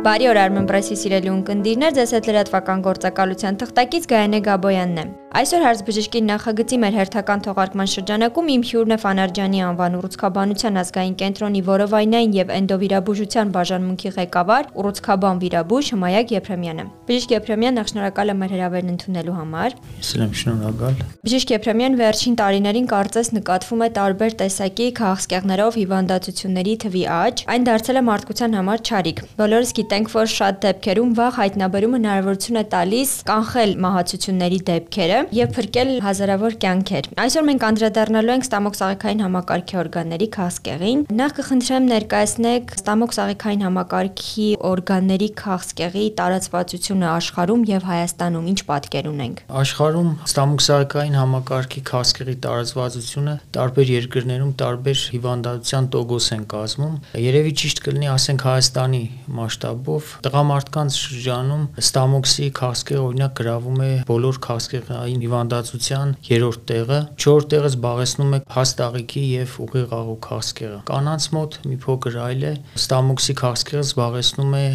Բարի օր Armen Press-ի սիրելի ունկնդիրներ, ձեզ հետ լրատվական գործակալության թղթակից Գայանե Գաբոյանն է։ Այսօր հարցբժշկի նախագծի մեր հերթական թողարկման շրջանակում իմ հյուրն է Ֆանարջանի անվան ուռուցքաբանության ազգային կենտրոնի որովայնային եւ էնդովիրաբուժության բաժանմունքի ղեկավար ուռուցքաբան վիրաբույժ Հմայակ Եփրեմյանը։ Բժիշկ Եփրեմյան, նախ շնորհակալ եմ մեր հրավերն ընդունելու համար։ Ես եմ շնորհակալ։ Բժիշկ Եփրեմյան վերջին տարիներին կարծես նկատվում է տարբեր տեսակի քաղցկեղներով հիվանդացությունների թվի աճ, այն դարձել է մարդկության համար չարիք։ Բոլորս գիտենք, որ շատ դեպքերում վաղ հայտնաբերումը հնարավորություն է տալիս կանխել մահացությունների դեպքերը եւ փրկել հազարավոր կյանքեր։ Այսօր մենք անդրադառնալու ենք ստամոքսաղիքային համակարգի օրգանների քաղցկեղին։ Նախ կխնդրեմ ներկայացնեք ստամոքսաղիքային համակարգի օրգանների քաղցկեղի տարածվածությունը աշխարհում եւ Հայաստանում ինչ պատկեր ունենք։ Աշխարհում ստամոքսաղիքային համակարգի քաղցկեղի տարածվածությունը տարբեր երկրներում տարբեր հիվանդության տոկոս են կազմում։ Երևի ճիշտ կլինի ասենք Հայաստանի մասշտաբով տղամարդկանց շրջանում ստամոքսի քաղցկեղը օրինակ գրավում է բոլոր քաղցկեղային աղային հիվանդացության երրորդ տեղը, 4 տեղը զբաղեցնում է հաստաղիքի եւ ուղիղ աղու քաղցկեղը։ Կանանց մոտ մի փոքր այլ է, ստամոքսի քաղցկեղը զբաղեցնում է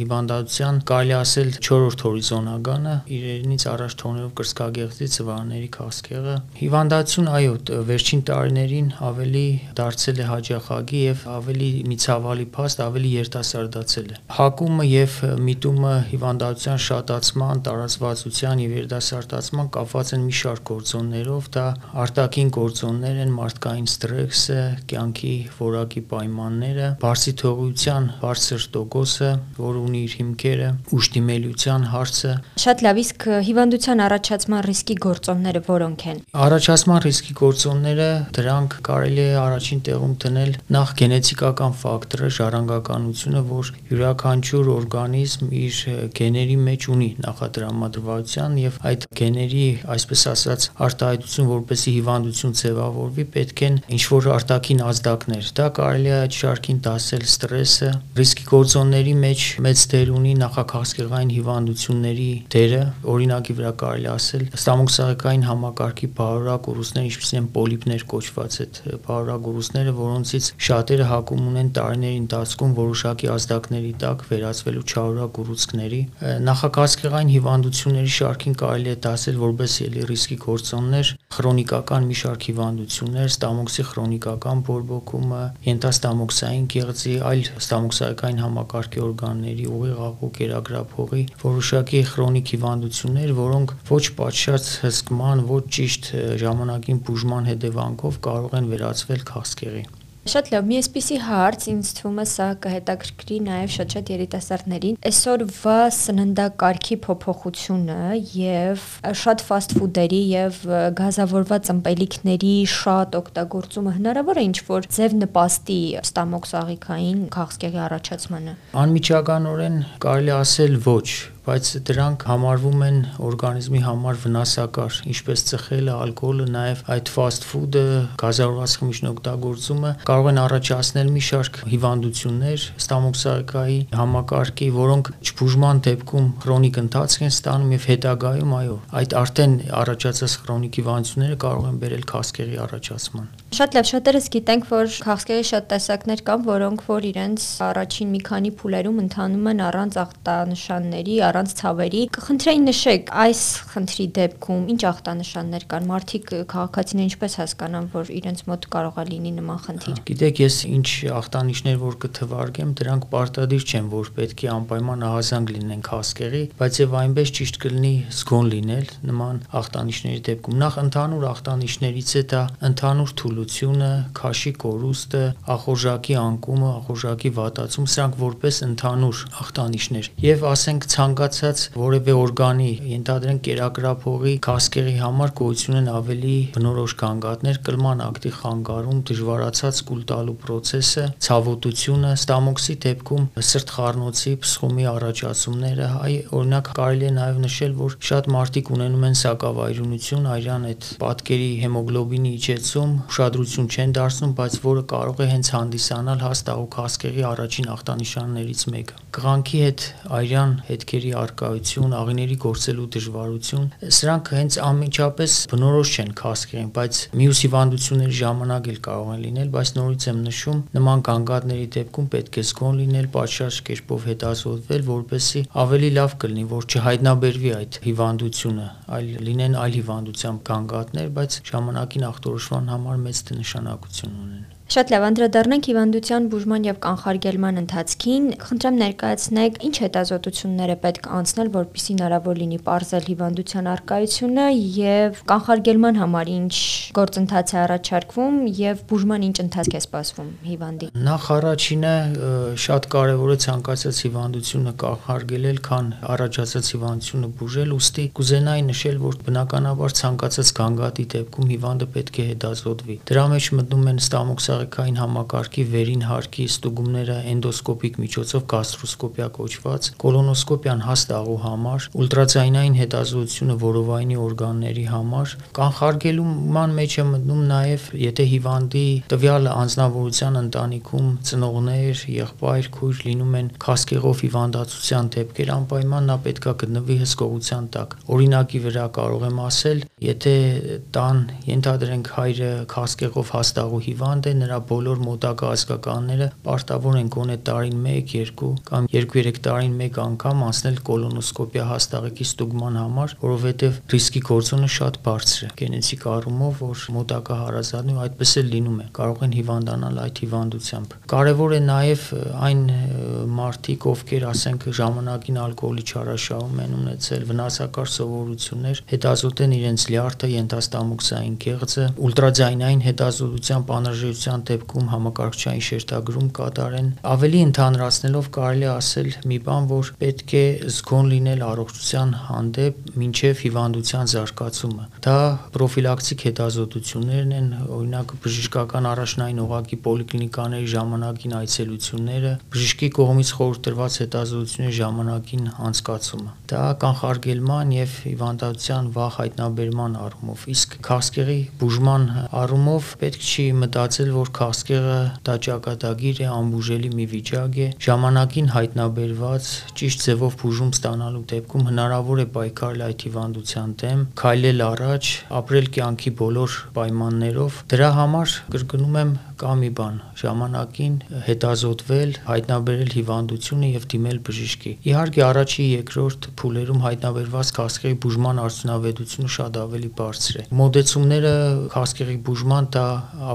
հիվանդացության, կարելի ասել 4-րդ հորիզոնականը, իրենից առաջ թողնելով կրծքագեղձի ծվարների քաղցկեղը։ Հիվանդացություն, այո, վերջին տարիներին ավելի դարձել է հաջախագի եւ ավելի միցավալի փաստ, ավելի երիտասարդացել է։ Հակումը եւ միտումը հիվանդացության շատացման, տարածվածության եւ երիտասարդացման կապված են մի շարք գործոններով, դա արտաքին գործոններ են, մարդկային ստրեսը, կյանքի որակի պայմանները, բարձի թողության բարձր տոկոսը, որը ունի իր հիմքերը, ուշտիմելիության հարցը։ Շատ լավ, իսկ հիվանդության առաջացման ռիսկի գործոնները որոնք են։ Առաջացման ռիսկի գործոնները դրանք կարելի է առաջին տեղում դնել նախ գենետիկական ֆակտորը, ժառանգականությունը, որ յուրաքանչյուր օրգանիզմ իր գեների մեջ ունի նախադրամադրվածության եւ այդ գեների այսպես ասած, արտահայտություն, որպեսի հիվանդություն ձևավորվի, պետք են ինչ-որ արտաքին ազդակներ։ Դա կարելի է այդ շարքին դասել ստրեսը, ռիսկի գործոնների մեջ մեծ դեր ունի նախաքաղցկեղային հիվանդությունների դերը, օրինակի վրա կարելի ասել ստամոքսաղիկային համակարգի բարորակ ուռուցքներ, ինչպիսին են պոլիպներ կոչված այդ բարորակ ուռուցքները, որոնցից շատերը հակում ունեն տարիների ընթացքում որոշակի ազդակների տակ վերածվելու չարորակ ուռուցքների։ Նախաքաղցկեղային հիվանդությունների շարքին կարելի է դասել որպես էլի ռիսկի գործոններ, քրոնիկական մի շարք հիվանդություններ, ստամոքսի քրոնիկական բորբոքումը, ենթաստամոքսային գեղձի, այլ ստամոքսային համակարգի օրգանների, ուղիղ աղու կերակրափողի որոշակի քրոնիկ հիվանդություններ, որոնք ոչ պատշաճ հսկման, ոչ ճիշտ ժամանակին բուժման հետևանքով կարող են վերածվել քաղցկեղի։ Շատ լավ, մի էսպիսի հարց ինձ թվում է սա կհետաքրքրի նաև շատ-շատ երիտասարդներին։ Այսօրվա սննդակարգի փոփոխությունը եւ շատ ֆաստ ֆուդերի եւ գազավորված ըմպելիքների շատ օգտագործումը հնարավոր է ինչ-որ ձև նպաստի ստամոքս աղիքային քաղցկեղի առաջացմանը։ Անմիջականորեն կարելի ասել ոչ, բայց դրանք համարվում են օրգանիզմի համար վնասակար, ինչպես ծխելը, ալկոհոլը, նաև այդ fast food-ը, գազավորված խմիչքի օգտագործումը կարող են առաջացնել մի շարք հիվանդություններ, ստամոքսարկայի համակարգի, որոնք ճբուժման դեպքում քրոնիկ ընթացք են ստանում եւ հետագայում, այո, այդ արդեն առաջացած քրոնիկ հիվանդությունները կարող են բերել քաղցկեղի առաջացման։ Շատ լավ, շատերս գիտենք, որ քաղցկեղի շատ տեսակներ կան, որոնք որ իրենց առաջին մի քանի փուլերում ընթանում են առանց ախտանշանների, առանց ցավերի։ Կխնդրեի նշեք, այս խնդրի դեպքում ինչ ախտանշաններ կան։ Մարդիկ քաղաքացիները ինչպես հասկանան, որ իրենց մոտ կարող է լինի նման խնդիր։ Գիտեք, ես ինչ ախտանիշներ որ կթվարկեմ, դրանք պարտադիր չեն, որ պետք է անպայման ահազանգ լինեն քաղցկեղի, բայց եւ այնպես ճիշտ կլինի զգոն լինել նման ախտանիշների դեպքում։ Նախ ընդհանուր ախտանիշներից է դա ընդհանուր թուլություն լությունը, քաշի կորուստը, ախորժակի անկումը, ախորժակի վատացում, սրանք որպես ընդհանուր ախտանիշներ։ Եվ ասենք ցանկացած որևէ օրգանի, ենթադրենք կերակրափողի քասկերի համար գոյություն են ավելի բնորոշ գանգատներ, կլման ակտի խանգարում, դժվարացած կուլ տալու process-ը, ցավոտությունը, ստամոքսի դեպքում սրտխառնոցի, փսխումի առաջացումները, այ օրինակ կարելի է նաև նշել, որ շատ մարդիկ ունենում են սակավայրունություն, այրան այդ պատկերի հեմոգլոբինի իջեցում, շատ արտադրություն չեն դարձնում, բայց որը կարող է հենց հանդիսանալ հաստաղու քասկեղի առաջին ախտանիշաններից մեկը։ Կղանքի հետ այրան հետքերի արկայություն, աղիների գործելու դժվարություն, սրանք հենց անմիջապես բնորոշ չեն քասկերին, բայց մյուս հիվանդությունների ժամանակ էլ կարող են լինել, բայց նորից եմ նշում, նման գանգատների դեպքում պետք է զգոն լինել, պատշաճ կերպով հետազոտվել, որպեսզի ավելի լավ կլինի, որ չհայտնաբերվի այդ հիվանդությունը, այլ լինեն այլ հիվանդությամբ գանգատներ, բայց ժամանակին ախտորոշման համար մեծ նշանակություն ունեն։ Շատ լավ, անդրադառնանք հիվանդության բուժման եւ կանխարգելման ընթացքին։ Խնդրեմ ներկայացնեք ինչ հետազոտություններ է պետք անցնել, որպեսզի հնարավոր լինի ողջել հիվանդության արկայությունը եւ կանխարգելման համար ինչ գործընթաց է առաջարկվում եւ բուժման ինչ ընթացք է սպասվում հիվանդի։ Նախ առաջինը շատ կարեւոր է ցանկացած հիվանդությունը կանխարգելել, քան առաջացած հիվանդությունը բուժել, ուստի կուզենայի նշել, որ բնականաբար ցանկացած գանգատի դեպքում հիվանդը պետք է հետազոտվի։ Դրա մեջ մտնում են ստամոքս աղիքային համակարգի վերին հարկի ստուգումները էնդոսկոպիկ միջոցով գաստրոսկոպիա կոչված, կոլոնոսկոպիան հաստաղու համար, ուլտրաձայնային հետազոտությունը որովայնի օրգանների համար, կանխարգելման մեջ է մտնում նաև եթե հիվանդի տվյալ անձնավորության ընտանիքում ծնողներ, եղբայր, քույր լինում են քասկեղով հիվանդացության դեպքեր, անպայման նա պետքա գտնվի հսկողության տակ։ Օրինակի վրա կարող եմ ասել, եթե տան ենթադրենք հայրը քասկեղով հաստաղու հիվանդ է, նրա բոլոր մոտակա ազգականները պարտավոր են գոնե տարին 1-2 կամ 2-3 տարին 1 անգամ անցնել կոլոնոսկոպիա հաստաղեկի ստուգման համար, որովհետև ռիսկի գործոնը շատ բարձր է գենետիկ առումով, որ մոտակա հարազատն ու այդպես էլ լինում է, կարող են հիվանդանալ այդ հիվանդությամբ։ Կարևոր է նաև այն մարդիկ, ովքեր ասենք ժամանակին ալկոհոլի չարաշահում են ունեցել, վնասակար սովորություններ, հետազոտեն իրենց լյարդը, ենթաստամոքսային գեղձը, ուլտրաձայնային հետազոտությամբ անհրաժեշտության կորցրության դեպքում համակարգչային շերտագրում կատարեն։ Ավելի ընդհանրացնելով կարելի ասել մի բան, որ պետք է զգոն լինել առողջության հանդեպ մինչև հիվանդության զարգացումը։ Դա պրոֆիլակտիկ հետազոտություններն են, օրինակ բժշկական առաջնային օղակի պոլիկլինիկաների ժամանակին այցելությունները, բժշկի կողմից խորհուրդ տրված հետազոտությունների ժամանակին անցկացումը։ Դա կանխարգելման եւ հիվանդության վաղ հայտնաբերման առումով, իսկ քաղցկեղի բուժման առումով պետք չի մտածել, որ քաղցկեղը դա ճակատագիր է, անբուժելի մի վիճակ է, ժամանակին հայտնաբերված ճիշտ ձևով բուժում ստանալու դեպքում հնարավոր է պայքարել այդ հիվանդության դեմ, քայլել առաջ, ապրել կյանքի բոլոր պայմաններով։ Դրա համար կրկնում եմ կա մի բան՝ ժամանակին հետազոտվել, հայտնաբերել հիվանդությունը եւ դիմել բժշկի։ Իհարկե, առաջի, երկրորդ փուլերում հայտնաբերված քաղցկեղի բուժման արդյունավետությունը շատ ավելի բարձր է։ Մոդեցումները քաղցկեղի բուժման դա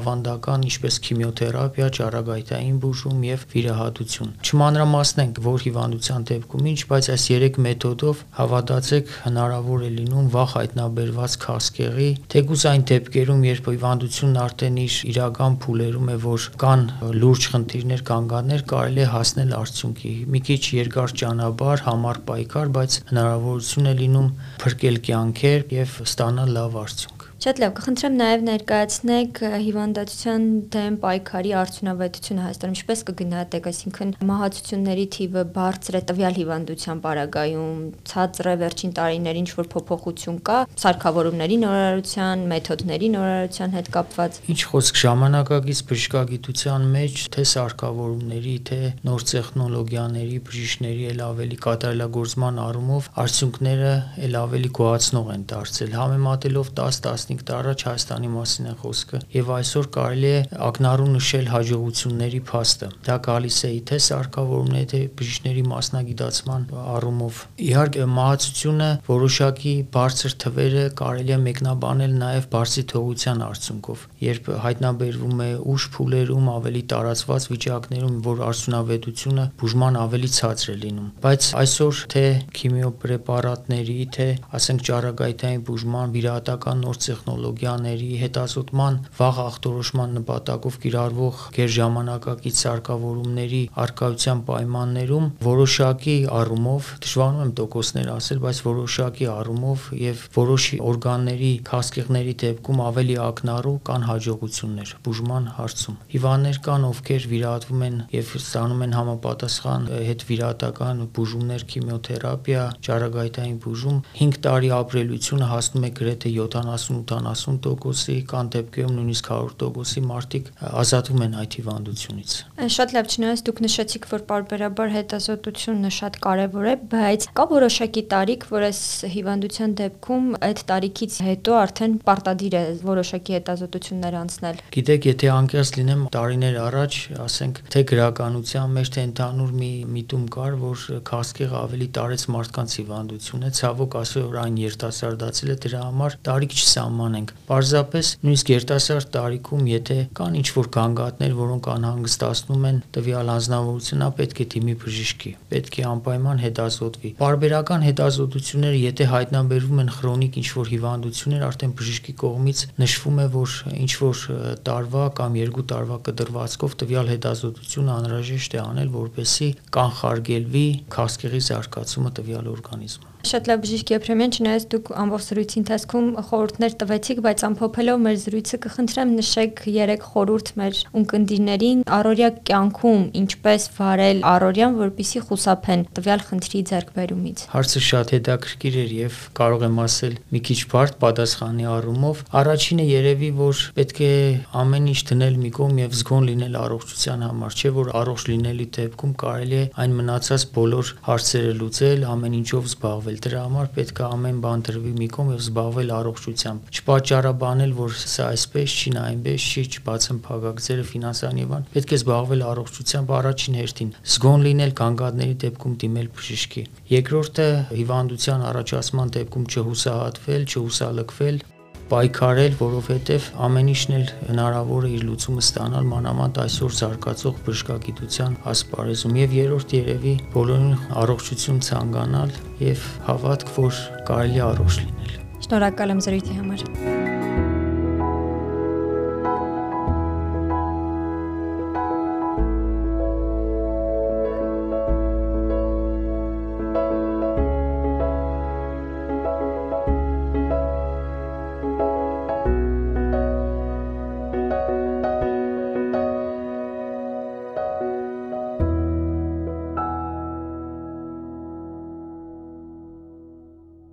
ավանդական ինչպես քիմիոթերապիա, ճառագայթային բուժում եւ վիրահատություն։ Չմանրամասնենք, որ հիվանդության դեպքում ինչ, բայց այս 3 մեթոդով հավատացեք հնարավոր է լինում վաղ հայտնաբերված քաղցկեղի, թեկուզ այն դեպքերում, երբ հիվանդությունն արդեն իր իրական փուլերում է, որ կան լուրջ խնդիրներ, կանգաններ, կարելի է հասնել արդյունքի։ Մի քիչ երկար ճանապարհ, համառ պայքար, բայց հնարավորություն է լինում փրկել կյանքեր եւ ստանալ լավ արդյունք։ Շատ լավ, կխնդրեմ նաև ներկայացնեք հիվանդացության դեմ պայքարի արդյունավետությունը Հայաստանում, ինչպես կգնահատեք, այսինքն մահացությունների թիվը բարձր է տվյալ հիվանդության պարագայում, ցածր է վերջին տարիներին ինչ որ փոփոխություն կա սարքավորումների նորարարության, մեթոդների նորարարության հետ կապված։ Ինչ խոսք ժամանակակից բժշկագիտության մեջ թե սարքավորումների, թե նոր տեխնոլոգիաների, բժիշկների ել ավելի կատարելագործման առումով արդյունքները ել ավելի գոհացնող են դարձել համեմատելով 10-15 15 տարի առաջ Հայաստանի մասին է խոսքը եւ այսօր կարելի է ակնառու նշել հաջողությունների փաստը։ Դա գալիս է թե սարքավորումների թե բժիշկների մասնագիտացման առումով։ Իհարկե մահացությունը որոշակի բարձր թվերը կարելի է մեկնաբանել նաեւ բարձի թողության արդյունքով, երբ հայտնաբերվում է ուշ փուլերում ավելի տարածված վիճակներում, որ արդյունավետությունը բուժման ավելի ցածր է լինում։ Բայց այսօր թե քիմիոպրեպարատների, թե ասենք ճառագայթային բուժման, վիրահատական նոր տեխնոլոգիաների հետազոտման վաղ ախտորոշման նպատակով կիրառվող գերժամանակակից սարքավորումների արկայության պայմաններում որոշակի առումով դժվարում եմ տոկոսներ ասել, բայց որոշակի առումով եւ որոշ օրգանների քաղցկեղների դեպքում ավելի ակնառու կան հաջողություններ բուժման հարցում։ Հիվանդներ կան, ովքեր վիրահատվում են եւ ստանում են համապատասխան հետ վիրահատական բուժումներ, քիմիոթերապիա, ճառագայթային բուժում 5 տարի ապրելությունը հասնում է գրեթե 78 70%-ի, կան դեպքերում նույնիսկ 100%-ի մարդիկ ազատվում են այդ հիվանդությունից։ Շատ լավ չնայած դուք նշեցիք, որ parberabar հետազոտությունը շատ կարևոր է, բայց կա որոշակի տարիք, որ այս հիվանդության դեպքում այդ տարիքից հետո արդեն պարտադիր է որոշակի հետազոտություններ անցնել։ Գիտեք, եթե անկեղծ լինեմ, տարիներ առաջ, ասենք, թե գրականության մեջ, թե ընդհանուր մի միտում կար, որ քաղցկեղը ավելի տարեց մարդկանց հիվանդություն է, ցավոք այսօր այն երիտասարդացել է, դրա համար տարիք չսահմանենք։ Պարզապես նույնիսկ երիտասարդ տարիքում, եթե կան ինչ-որ գանգատներ, որոնք անհանգստացնում են տվյալ անձնավորությունը, պետք է դիմի բժշկի, պետք է անպայման հետազոտվի։ Բարբերական հետազոտությունները, եթե հայտնաբերվում են քրոնիկ ինչ-որ հիվանդություններ, արդեն բժշկի կողմից նշվում է, որ ինչ-որ տարվա կամ երկու տարվա կդրվածքով տվյալ հետազոտությունը անհրաժեշտ է անել, որպեսզի կանխարգելվի քաղցկեղի զարգացումը տվյալ օրգանիզմում։ Շատ լավ բժիշկ Եփրեմյան, չնայած դուք ամբողջ զրույցի ընթացքում խորհուրդներ տվեցիք, բայց ամփոփելով մեր զրույցը կխնդրեմ նշեք 3 խորհուրդ մեր ունկնդիրներին առօրյա կյանքում ինչպես վարել առօրյան, որպիսի խուսափեն տվյալ խնդրի ձեռքբերումից։ Հարցը շատ հետաքրքիր էր եւ կարող եմ ասել մի քիչ բարդ պատասխանի առումով։ Առաջինը երևի որ պետք է ամեն ինչ դնել մի կողմ եւ զգոն լինել առողջության համար, չէ՞ որ առողջ լինելի դեպքում կարելի է այն մնացած բոլոր հարցերը լուծել, ամեն ինչով զբաղվել զբաղվել։ Դրա համար պետք է ամեն բան դրվի մի կողմ եւ զբաղվել առողջությամբ։ Չպատճառաբանել, որ սա այսպես չի, այնպես չի, չբացեմ փակագծերը ֆինանսային եւ այլն։ Պետք է զբաղվել առողջությամբ առաջին հերթին։ Զգոն լինել կանգառների դեպքում դիմել բժշկի։ Երկրորդը հիվանդության առաջացման դեպքում չհուսահատվել, չհուսալքվել, պայքարել, որովհետև ամեն ինչն էլ հնարավոր է իր լուծումը ստանալ մանավանդ այսօր զարգացող բժշկագիտության ասպարեզում եւ երրորդ երևի բոլորին առողջություն ցանկանալ եւ հավատք, որ կարելի առողջ լինել։ Շնորհակալ եմ զրույցի համար։